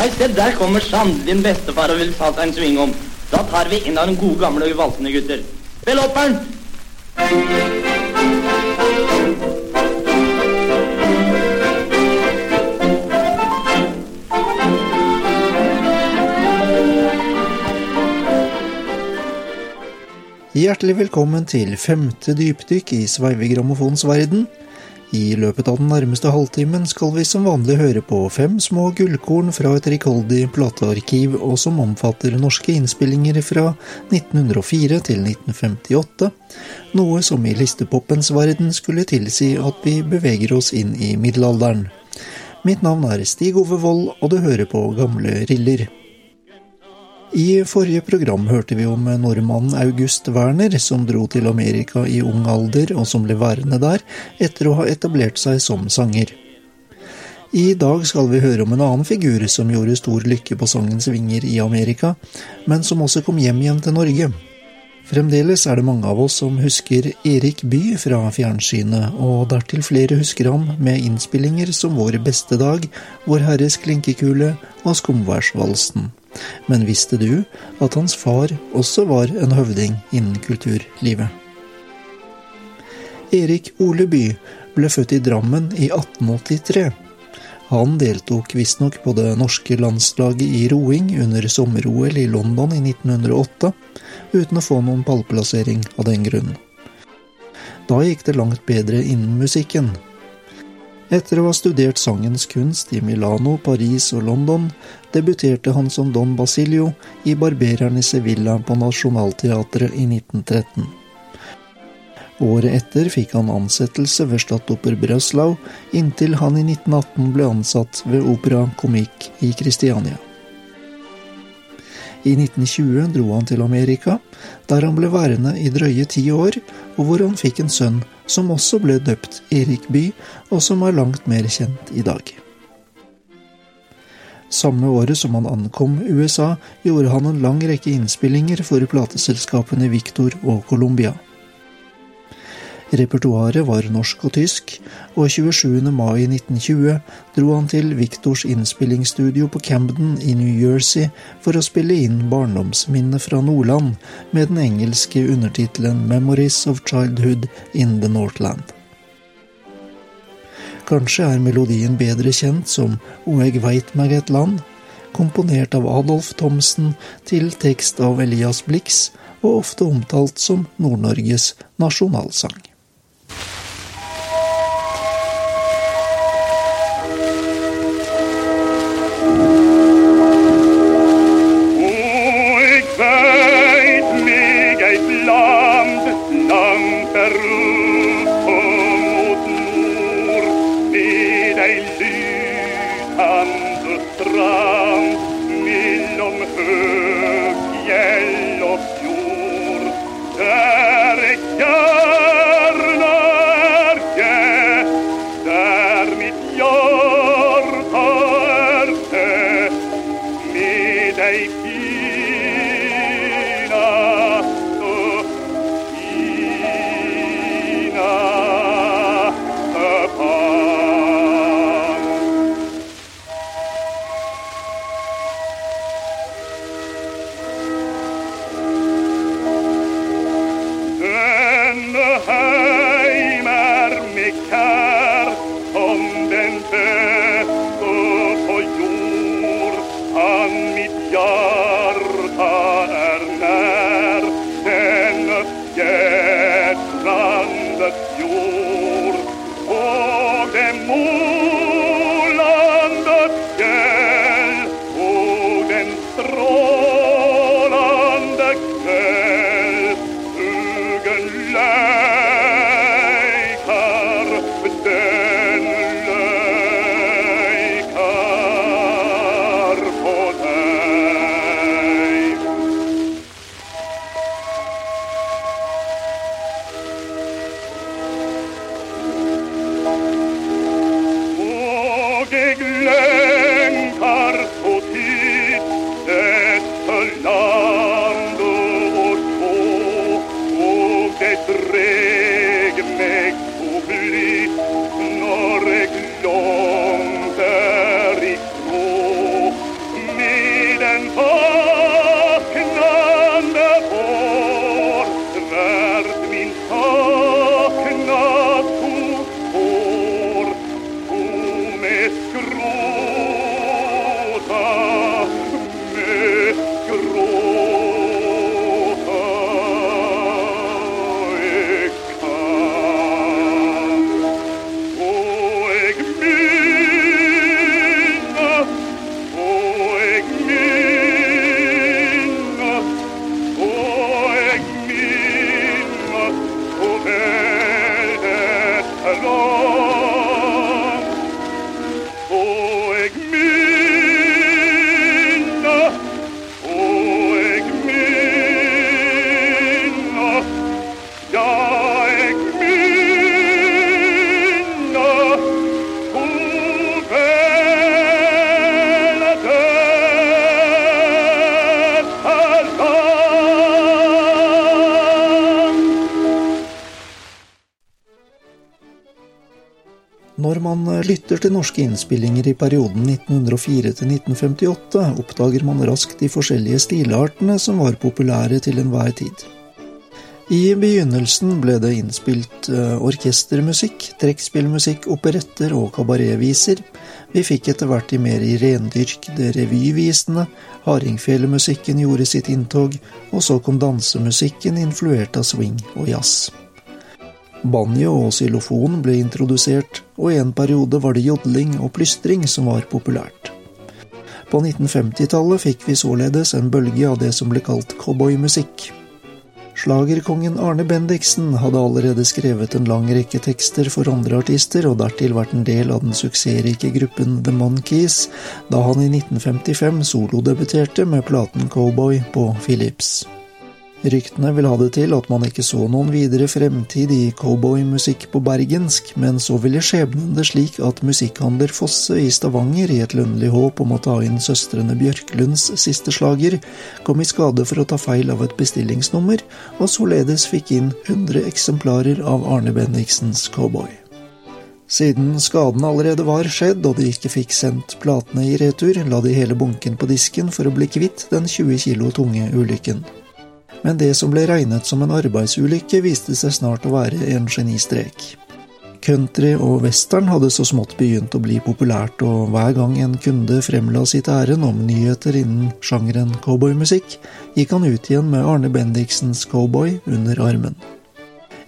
Nei, se, der kommer Sand, din bestefar og vil ta seg en sving om. Da tar vi inn av den gode, gamle valsende gutter. Spill opperen! Hjertelig velkommen til femte dypdykk i Sveivegrammofons verden. I løpet av den nærmeste halvtimen skal vi som vanlig høre på fem små gullkorn fra et rikholdig platearkiv, og som omfatter norske innspillinger fra 1904 til 1958, noe som i listepoppens verden skulle tilsi at vi beveger oss inn i middelalderen. Mitt navn er Stig Ove Vold, og du hører på Gamle Riller. I forrige program hørte vi om nordmannen August Werner, som dro til Amerika i ung alder, og som ble værende der etter å ha etablert seg som sanger. I dag skal vi høre om en annen figur som gjorde stor lykke på sangens vinger i Amerika, men som også kom hjem igjen til Norge. Fremdeles er det mange av oss som husker Erik Bye fra fjernsynet, og dertil flere husker han med innspillinger som Vår beste dag, Vår Herres klinkekule og Skumværsvalsen. Men visste du at hans far også var en høvding innen kulturlivet? Erik Oleby ble født i Drammen i 1883. Han deltok visstnok på det norske landslaget i roing under sommer-OL i London i 1908, uten å få noen pallplassering av den grunn. Da gikk det langt bedre innen musikken. Etter å ha studert sangens kunst i Milano, Paris og London, debuterte han som Don Basilio i Barbereren i Sevilla på Nationaltheatret i 1913. Året etter fikk han ansettelse ved Stadtoper Brøslau, inntil han i 1918 ble ansatt ved Opera Comique i Kristiania. I 1920 dro han til Amerika, der han ble værende i drøye ti år, og hvor han fikk en sønn som også ble døpt Erik Bye, og som er langt mer kjent i dag. Samme året som han ankom USA, gjorde han en lang rekke innspillinger for plateselskapene Victor og Columbia. Repertoaret var norsk og tysk, og 27. mai 1920 dro han til Victors innspillingsstudio på Camden i New Jersey for å spille inn barndomsminnet fra Nordland med den engelske undertittelen Memories of Childhood in the Northland. Kanskje er melodien bedre kjent som O eg veit meg et land, komponert av Adolf Thomsen til tekst av Elias Blix, og ofte omtalt som Nord-Norges nasjonalsang. Lytter til norske innspillinger i perioden 1904 til 1958, oppdager man raskt de forskjellige stilartene som var populære til enhver tid. I begynnelsen ble det innspilt eh, orkestermusikk, trekkspillmusikk, operetter og kabaretviser. Vi fikk etter hvert de mer i rendyrkede revyvisene, hardingfelemusikken gjorde sitt inntog, og så kom dansemusikken influert av swing og jazz. Banjo og xylofon ble introdusert, og i en periode var det jodling og plystring som var populært. På 1950-tallet fikk vi således en bølge av det som ble kalt cowboymusikk. Slagerkongen Arne Bendiksen hadde allerede skrevet en lang rekke tekster for andre artister, og dertil vært en del av den suksessrike gruppen The Monkees, da han i 1955 solodebuterte med platen Cowboy på Philips. Ryktene vil ha det til at man ikke så noen videre fremtid i cowboymusikk på bergensk, men så ville skjebnen det slik at musikkhandler Fosse i Stavanger, i et lønnlig håp om å ta inn søstrene Bjørklunds siste slager, kom i skade for å ta feil av et bestillingsnummer, og således fikk inn 100 eksemplarer av Arne Bendiksens Cowboy. Siden skaden allerede var skjedd og de ikke fikk sendt platene i retur, la de hele bunken på disken for å bli kvitt den 20 kilo tunge ulykken men det som ble regnet som en arbeidsulykke, viste seg snart å være en genistrek. Country og western hadde så smått begynt å bli populært, og hver gang en kunde fremla sitt ærend om nyheter innen sjangeren cowboymusikk, gikk han ut igjen med Arne Bendiksens Cowboy under armen.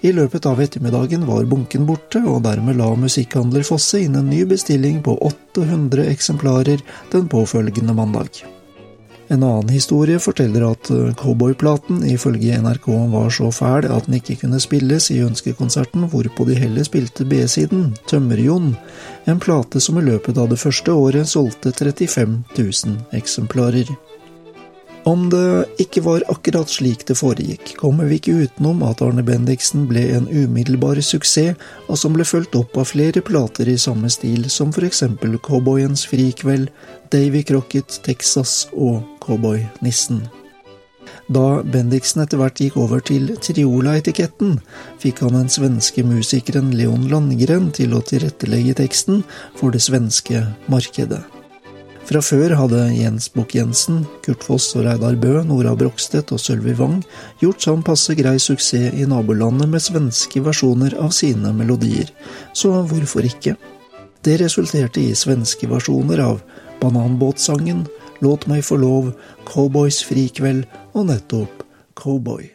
I løpet av ettermiddagen var bunken borte, og dermed la musikkhandler Fosse inn en ny bestilling på 800 eksemplarer den påfølgende mandag. En annen historie forteller at eh, cowboyplaten ifølge NRK var så fæl at den ikke kunne spilles i ønskekonserten, hvorpå de heller spilte B-siden, Tømmerjon, en plate som i løpet av det første året solgte 35 000 eksemplarer. Om det ikke var akkurat slik det foregikk, kommer vi ikke utenom at Arne Bendiksen ble en umiddelbar suksess, og som ble fulgt opp av flere plater i samme stil, som eksempel Cowboyens frikveld, Davy Crocket, Texas og Cowboy-nissen. Da Bendiksen etter hvert gikk over til Triola-etiketten, fikk han den svenske musikeren Leon Landgren til å tilrettelegge teksten for det svenske markedet. Fra før hadde Jens Bukk-Jensen, Kurt Foss og Reidar Bø, Nora Brokstedt og Sølvi Wang gjort sånn passe grei suksess i nabolandet med svenske versjoner av sine melodier, så hvorfor ikke? Det resulterte i svenske versjoner av Bananbåtsangen, Låt meg få lov, Cowboys frikveld og nettopp Cowboy.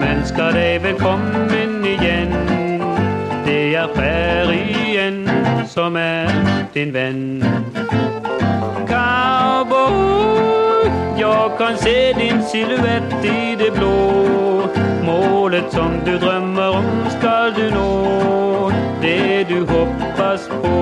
Som ønsker deg velkommen igjen. Det er prærien som er din venn. Cowboy, jeg kan se din silhuett i det blå. Målet som du drømmer om, skal du nå. Det du hoppas på.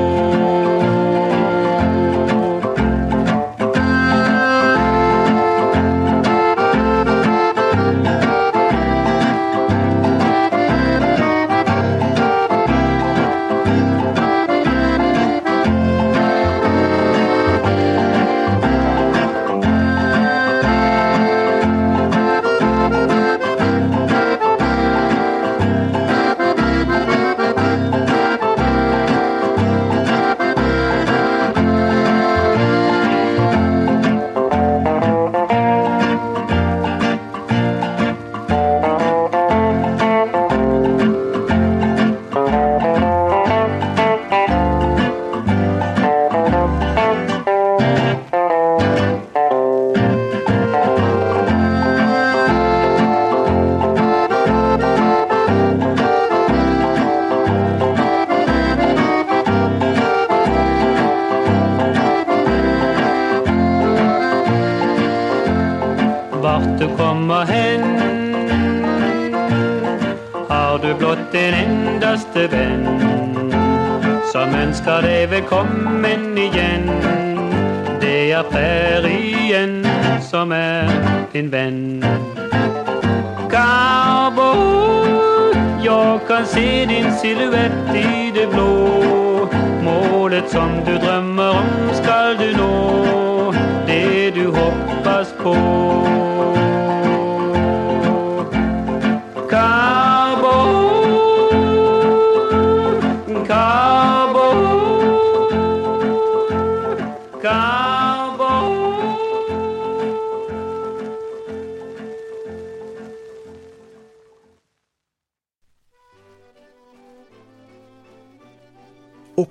Kan se din silhuett i det blå. Målet som du drømmer om, skal du nå. Det du hoppas på.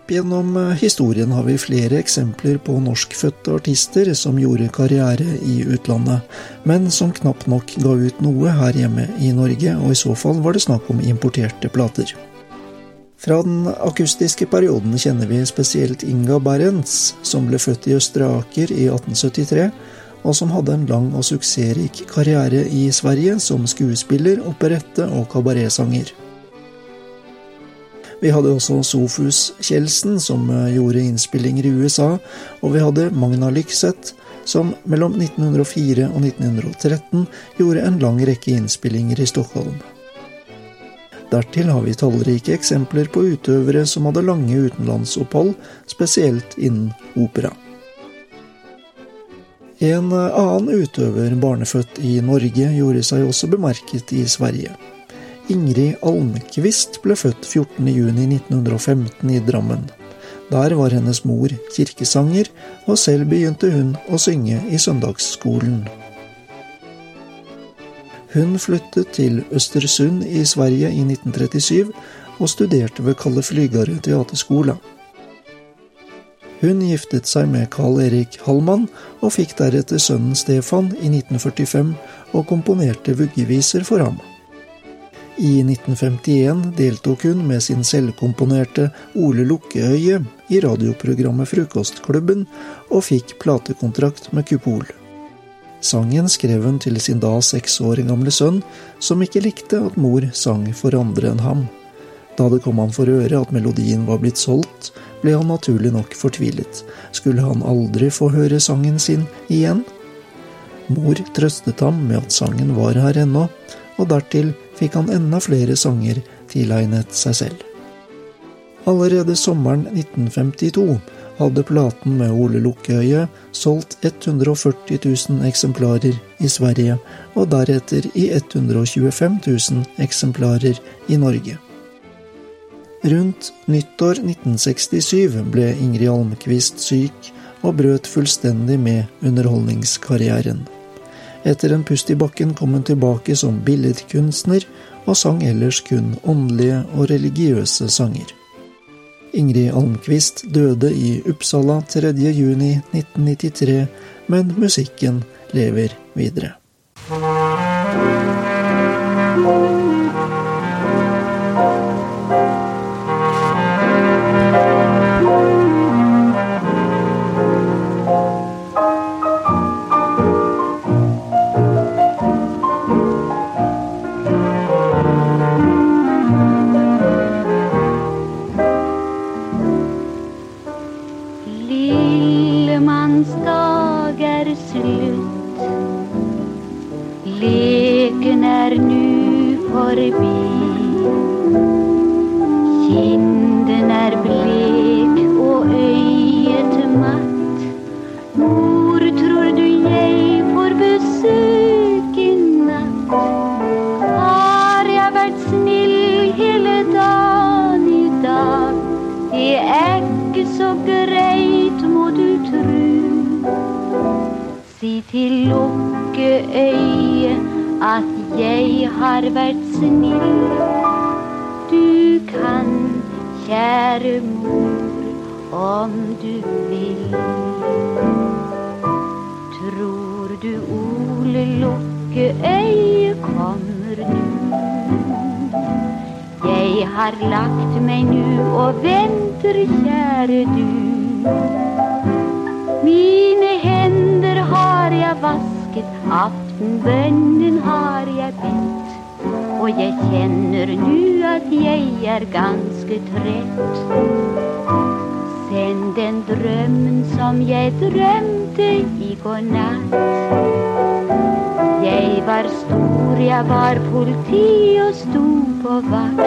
Opp gjennom eh, historien har vi flere eksempler på norskfødte artister som gjorde karriere i utlandet, men som knapt nok ga ut noe her hjemme i Norge, og i så fall var det snakk om importerte plater. Fra den akustiske perioden kjenner vi spesielt Inga Berents, som ble født i Østre Aker i 1873, og som hadde en lang og suksessrik karriere i Sverige som skuespiller, operette og kabaretsanger. Vi hadde også Sofus Kjeldsen, som eh, gjorde innspillinger i USA, og vi hadde Magna Lykseth, som mellom 1904 og 1913 gjorde en lang rekke innspillinger i Stockholm. Dertil har vi tallrike eksempler på utøvere som hadde lange utenlandsopphold, spesielt innen opera. En eh, annen utøver, barnefødt i Norge, gjorde seg også bemerket i Sverige. Ingrid Almqvist ble født 14.6.1915 i Drammen. Der var hennes mor kirkesanger, og selv begynte hun å synge i søndagsskolen. Hun flyttet til Østersund i Sverige i 1937 og studerte ved Kalle Flygare teaterskola. Hun giftet seg med Carl Erik Hallmann og fikk deretter sønnen Stefan i 1945 og komponerte vuggeviser for ham. I 1951 deltok hun med sin selvkomponerte Ole Lukkeøye i radioprogrammet Frokostklubben, og fikk platekontrakt med Kupol. Sangen skrev hun til sin da seks år gamle sønn, som ikke likte at mor sang for andre enn ham. Da det kom han for øre at melodien var blitt solgt, ble han naturlig nok fortvilet. Skulle han aldri få høre sangen sin igjen? Mor trøstet ham med at sangen var her ennå, og dertil fikk han enda flere sanger tilegnet seg selv. Allerede sommeren 1952 hadde platen med Ole Lukkeøye solgt 140 000 eksemplarer i Sverige, og deretter i 125 000 eksemplarer i Norge. Rundt nyttår 1967 ble Ingrid Almqvist syk og brøt fullstendig med underholdningskarrieren. Etter en pust i bakken kom hun tilbake som billedkunstner, og sang ellers kun åndelige og religiøse sanger. Ingrid Almqvist døde i Uppsala 3.6.1993, men musikken lever videre. Lillemanns dag er slutt. Leken er nu forbi. Kinden er blek til lukkeøyet at jeg har vært snill. Du kan, kjære mor, om du vil. Tror du Ole Lukkeøye kommer nu? Jeg har lagt meg nu og venter, kjære du. Mine vasket aftenbønnen har jeg bedt. Og jeg kjenner nu at jeg er ganske trett. Send den drømmen som jeg drømte i går natt. Jeg var stor, jeg var politi og sto på vakt.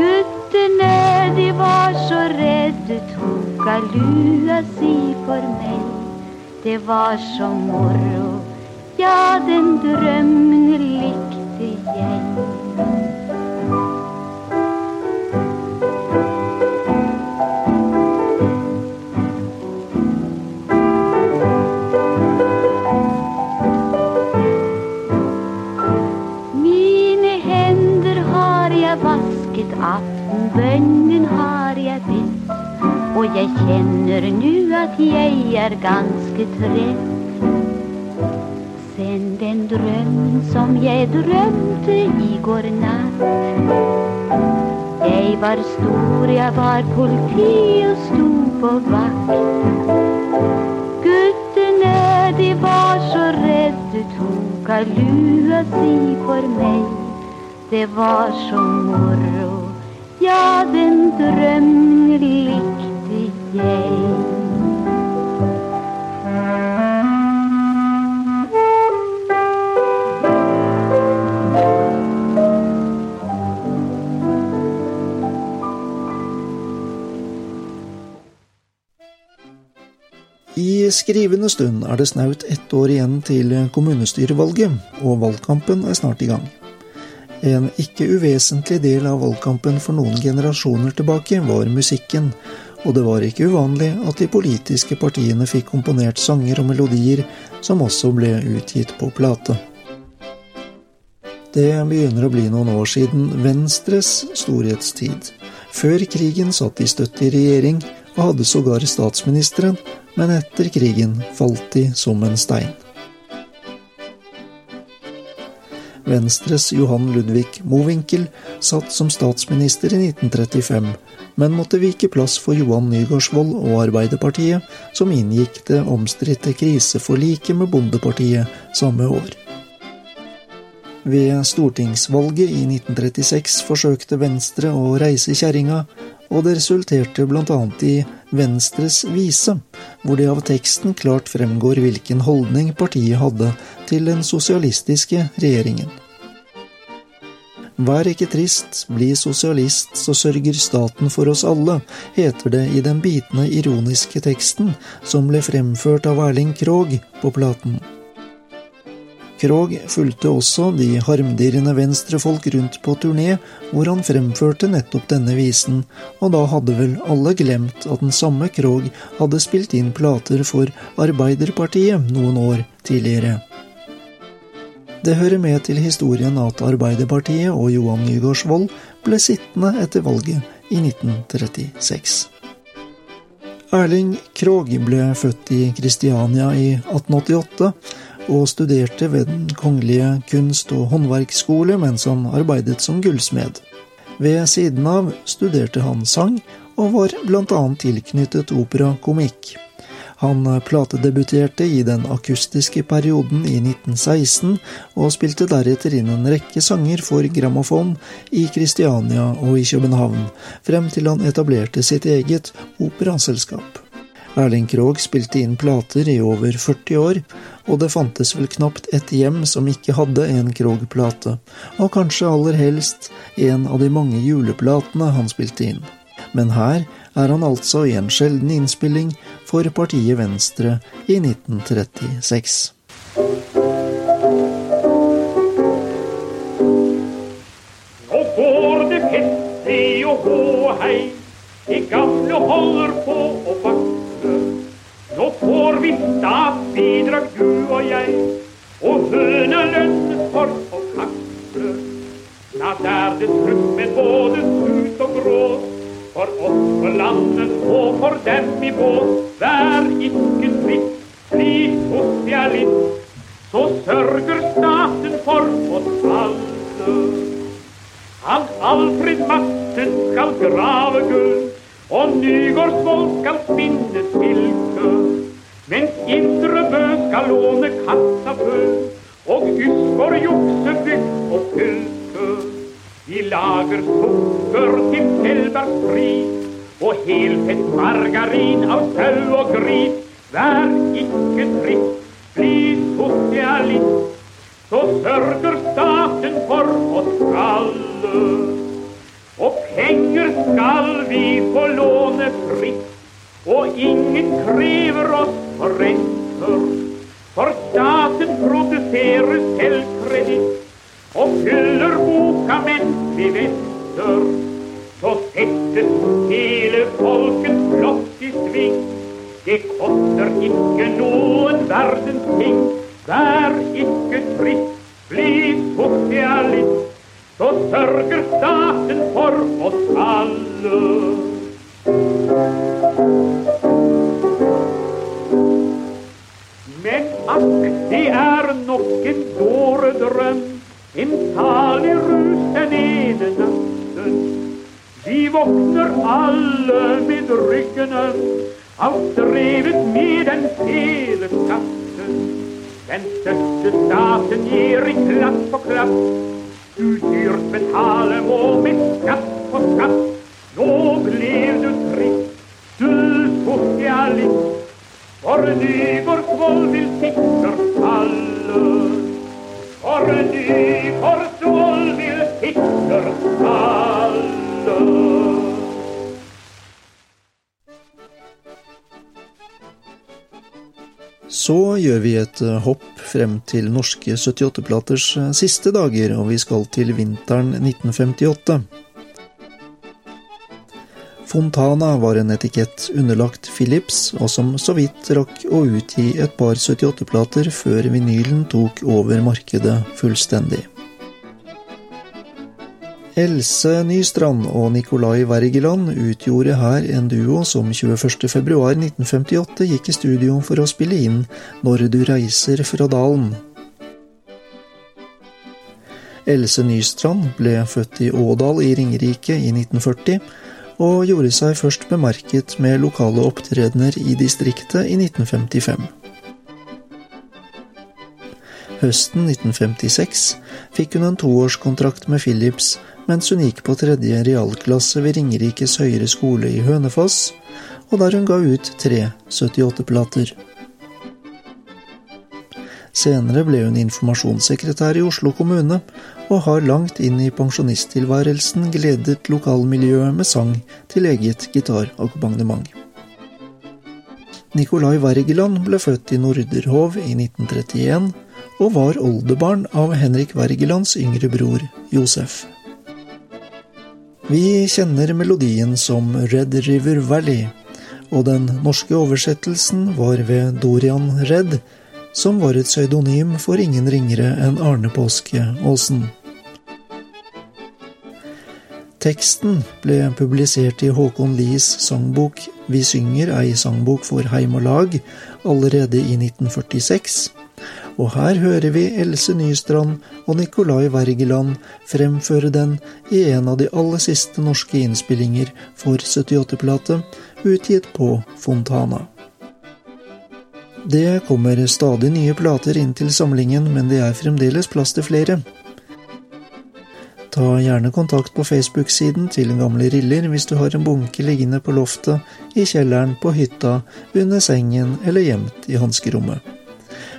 Guttene, de var så redde, tok av lua si for meg. Det var så moro, ja, den drømmen likte jeg. Jeg er ganske trett. Send den drømmen som jeg drømte i går natt. Jeg var stor, jeg var politi og sto på vakt. Guttene, de var så redde, tok av lua si for meg. Det var så moro, ja, den drømmen skrivende stund er det snaut ett år igjen til kommunestyrevalget, og valgkampen er snart i gang. En ikke uvesentlig del av valgkampen for noen generasjoner tilbake var musikken, og det var ikke uvanlig at de politiske partiene fikk komponert sanger og melodier som også ble utgitt på plate. Det begynner å bli noen år siden Venstres storhetstid. Før krigen satt de støtt i regjering og hadde sågar statsministeren, men etter krigen falt de som en stein. Venstres Johan Ludvig Mowinckel satt som statsminister i 1935, men måtte vike plass for Johan Nygaardsvold og Arbeiderpartiet, som inngikk det omstridte kriseforliket med Bondepartiet samme år. Ved stortingsvalget i 1936 forsøkte Venstre å reise kjerringa, og det resulterte bl.a. i Venstres vise, hvor det av teksten klart fremgår hvilken holdning partiet hadde til den sosialistiske regjeringen. Vær ikke trist, bli sosialist, så sørger staten for oss alle, heter det i den bitende ironiske teksten som ble fremført av Erling Krogh på platen. Krogh fulgte også de harmdirrende venstrefolk rundt på turné, hvor han fremførte nettopp denne visen, og da hadde vel alle glemt at den samme Krogh hadde spilt inn plater for Arbeiderpartiet noen år tidligere. Det hører med til historien at Arbeiderpartiet og Johan Nygaardsvold ble sittende etter valget i 1936. Erling Krogh ble født i Kristiania i 1888 og studerte ved Den kongelige kunst- og håndverksskole mens han arbeidet som gullsmed. Ved siden av studerte han sang, og var bl.a. tilknyttet operakomikk. Han platedebuterte i den akustiske perioden i 1916, og spilte deretter inn en rekke sanger for grammofon i Kristiania og i København, frem til han etablerte sitt eget operaselskap. Erling Krogh spilte inn plater i over 40 år, og det fantes vel knapt et hjem som ikke hadde en Krogh-plate, og kanskje aller helst en av de mange juleplatene han spilte inn. Men her er han altså i en sjelden innspilling for partiet Venstre i 1936. Nå går det fest i og gå hei, de gamle holder på får vi statsbidrag, du og jeg, og hønelønn for å kakle. Snart er det slutt med både sut og gråt, for oss på landet og for dem i båt. Vær ikke trist, bli sosialist, så sørger staten for oss alle. Hans Alfred Madsen skal grave gull, og Nygårdsvold skal spinne silke. Mens Indre Bø skal låne kassa full, og Ysgård juksebygd og fylke. Vi lager sukker til Selbergspris, og helfett margarin av sau og gris. Vær ikke trist, bli sosialist, så sørger staten for oss alle. Og penger skal vi få låne fritt, og ingen krever oss for renter. For staten produserer selvkreditt og fyller boka mens vi venter. Så settes hele folkets flokk i sving. Det koster ikke noen verdens ting. Vær ikke trist, bli sosialist. Så sørger staten for oss alle. Men akk, det er nok en dåredrøm, en salig rus den ene natten. Vi våkner alle med ryggene av drevet med den fele katten. Den største staten gir i klapp på klapp. Udyrt betale må med skatt på skatt. Nå blir du trist, du sosialist. For Nyborgsvold vil sikker alle. For Nyborgsvold vil sikker alle. Så gjør vi et eh, hopp frem til norske 78-platers eh, siste dager, og vi skal til vinteren 1958. Fontana var en etikett underlagt Philips, og som så vidt rakk å utgi et par 78-plater før vinylen tok over markedet fullstendig. Else Nystrand og Nicolai Wergeland utgjorde her en duo som 21.2.1958 gikk i studio for å spille inn Når du reiser fra dalen. Else Nystrand ble født i Ådal i Ringerike i 1940, og gjorde seg først bemerket med lokale opptredener i distriktet i 1955. Høsten 1956 fikk hun en toårskontrakt med Philips mens hun gikk på tredje realklasse ved Ringerikes høyere skole i Hønefoss, og der hun ga ut tre 78-plater. Senere ble hun informasjonssekretær i Oslo kommune, og har langt inn i pensjonisttilværelsen gledet lokalmiljøet med sang til eget gitarakkompagnement. Nicolai Wergeland ble født i Norderhov i 1931, og var oldebarn av Henrik Wergelands yngre bror Josef. Vi kjenner melodien som Red River Valley, og den norske oversettelsen var ved Dorian Redd, som var et pseudonym for ingen ringere enn Arne Påske Aasen. Teksten ble publisert i Håkon Lies sangbok Vi synger ei sangbok for heim og lag allerede i 1946, og her hører vi Else Nystrand og Nicolai Wergeland fremføre den i en av de aller siste norske innspillinger for 78-plate, utgitt på Fontana. Det kommer stadig nye plater inn til samlingen, men det er fremdeles plass til flere. Ta gjerne kontakt på Facebook-siden til Gamle Riller hvis du har en bunke liggende på loftet, i kjelleren, på hytta, under sengen eller gjemt i hanskerommet.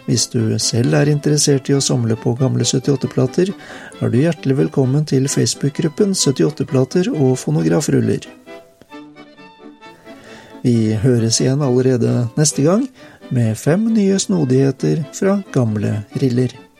Hvis du selv er interessert i å samle på gamle 78-plater, er du hjertelig velkommen til Facebook-gruppen 78-plater og fonografruller. Vi høres igjen allerede neste gang med fem nye snodigheter fra gamle riller.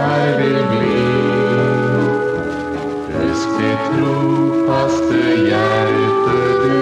Her vil bli. Husk ditt trofaste hjerte du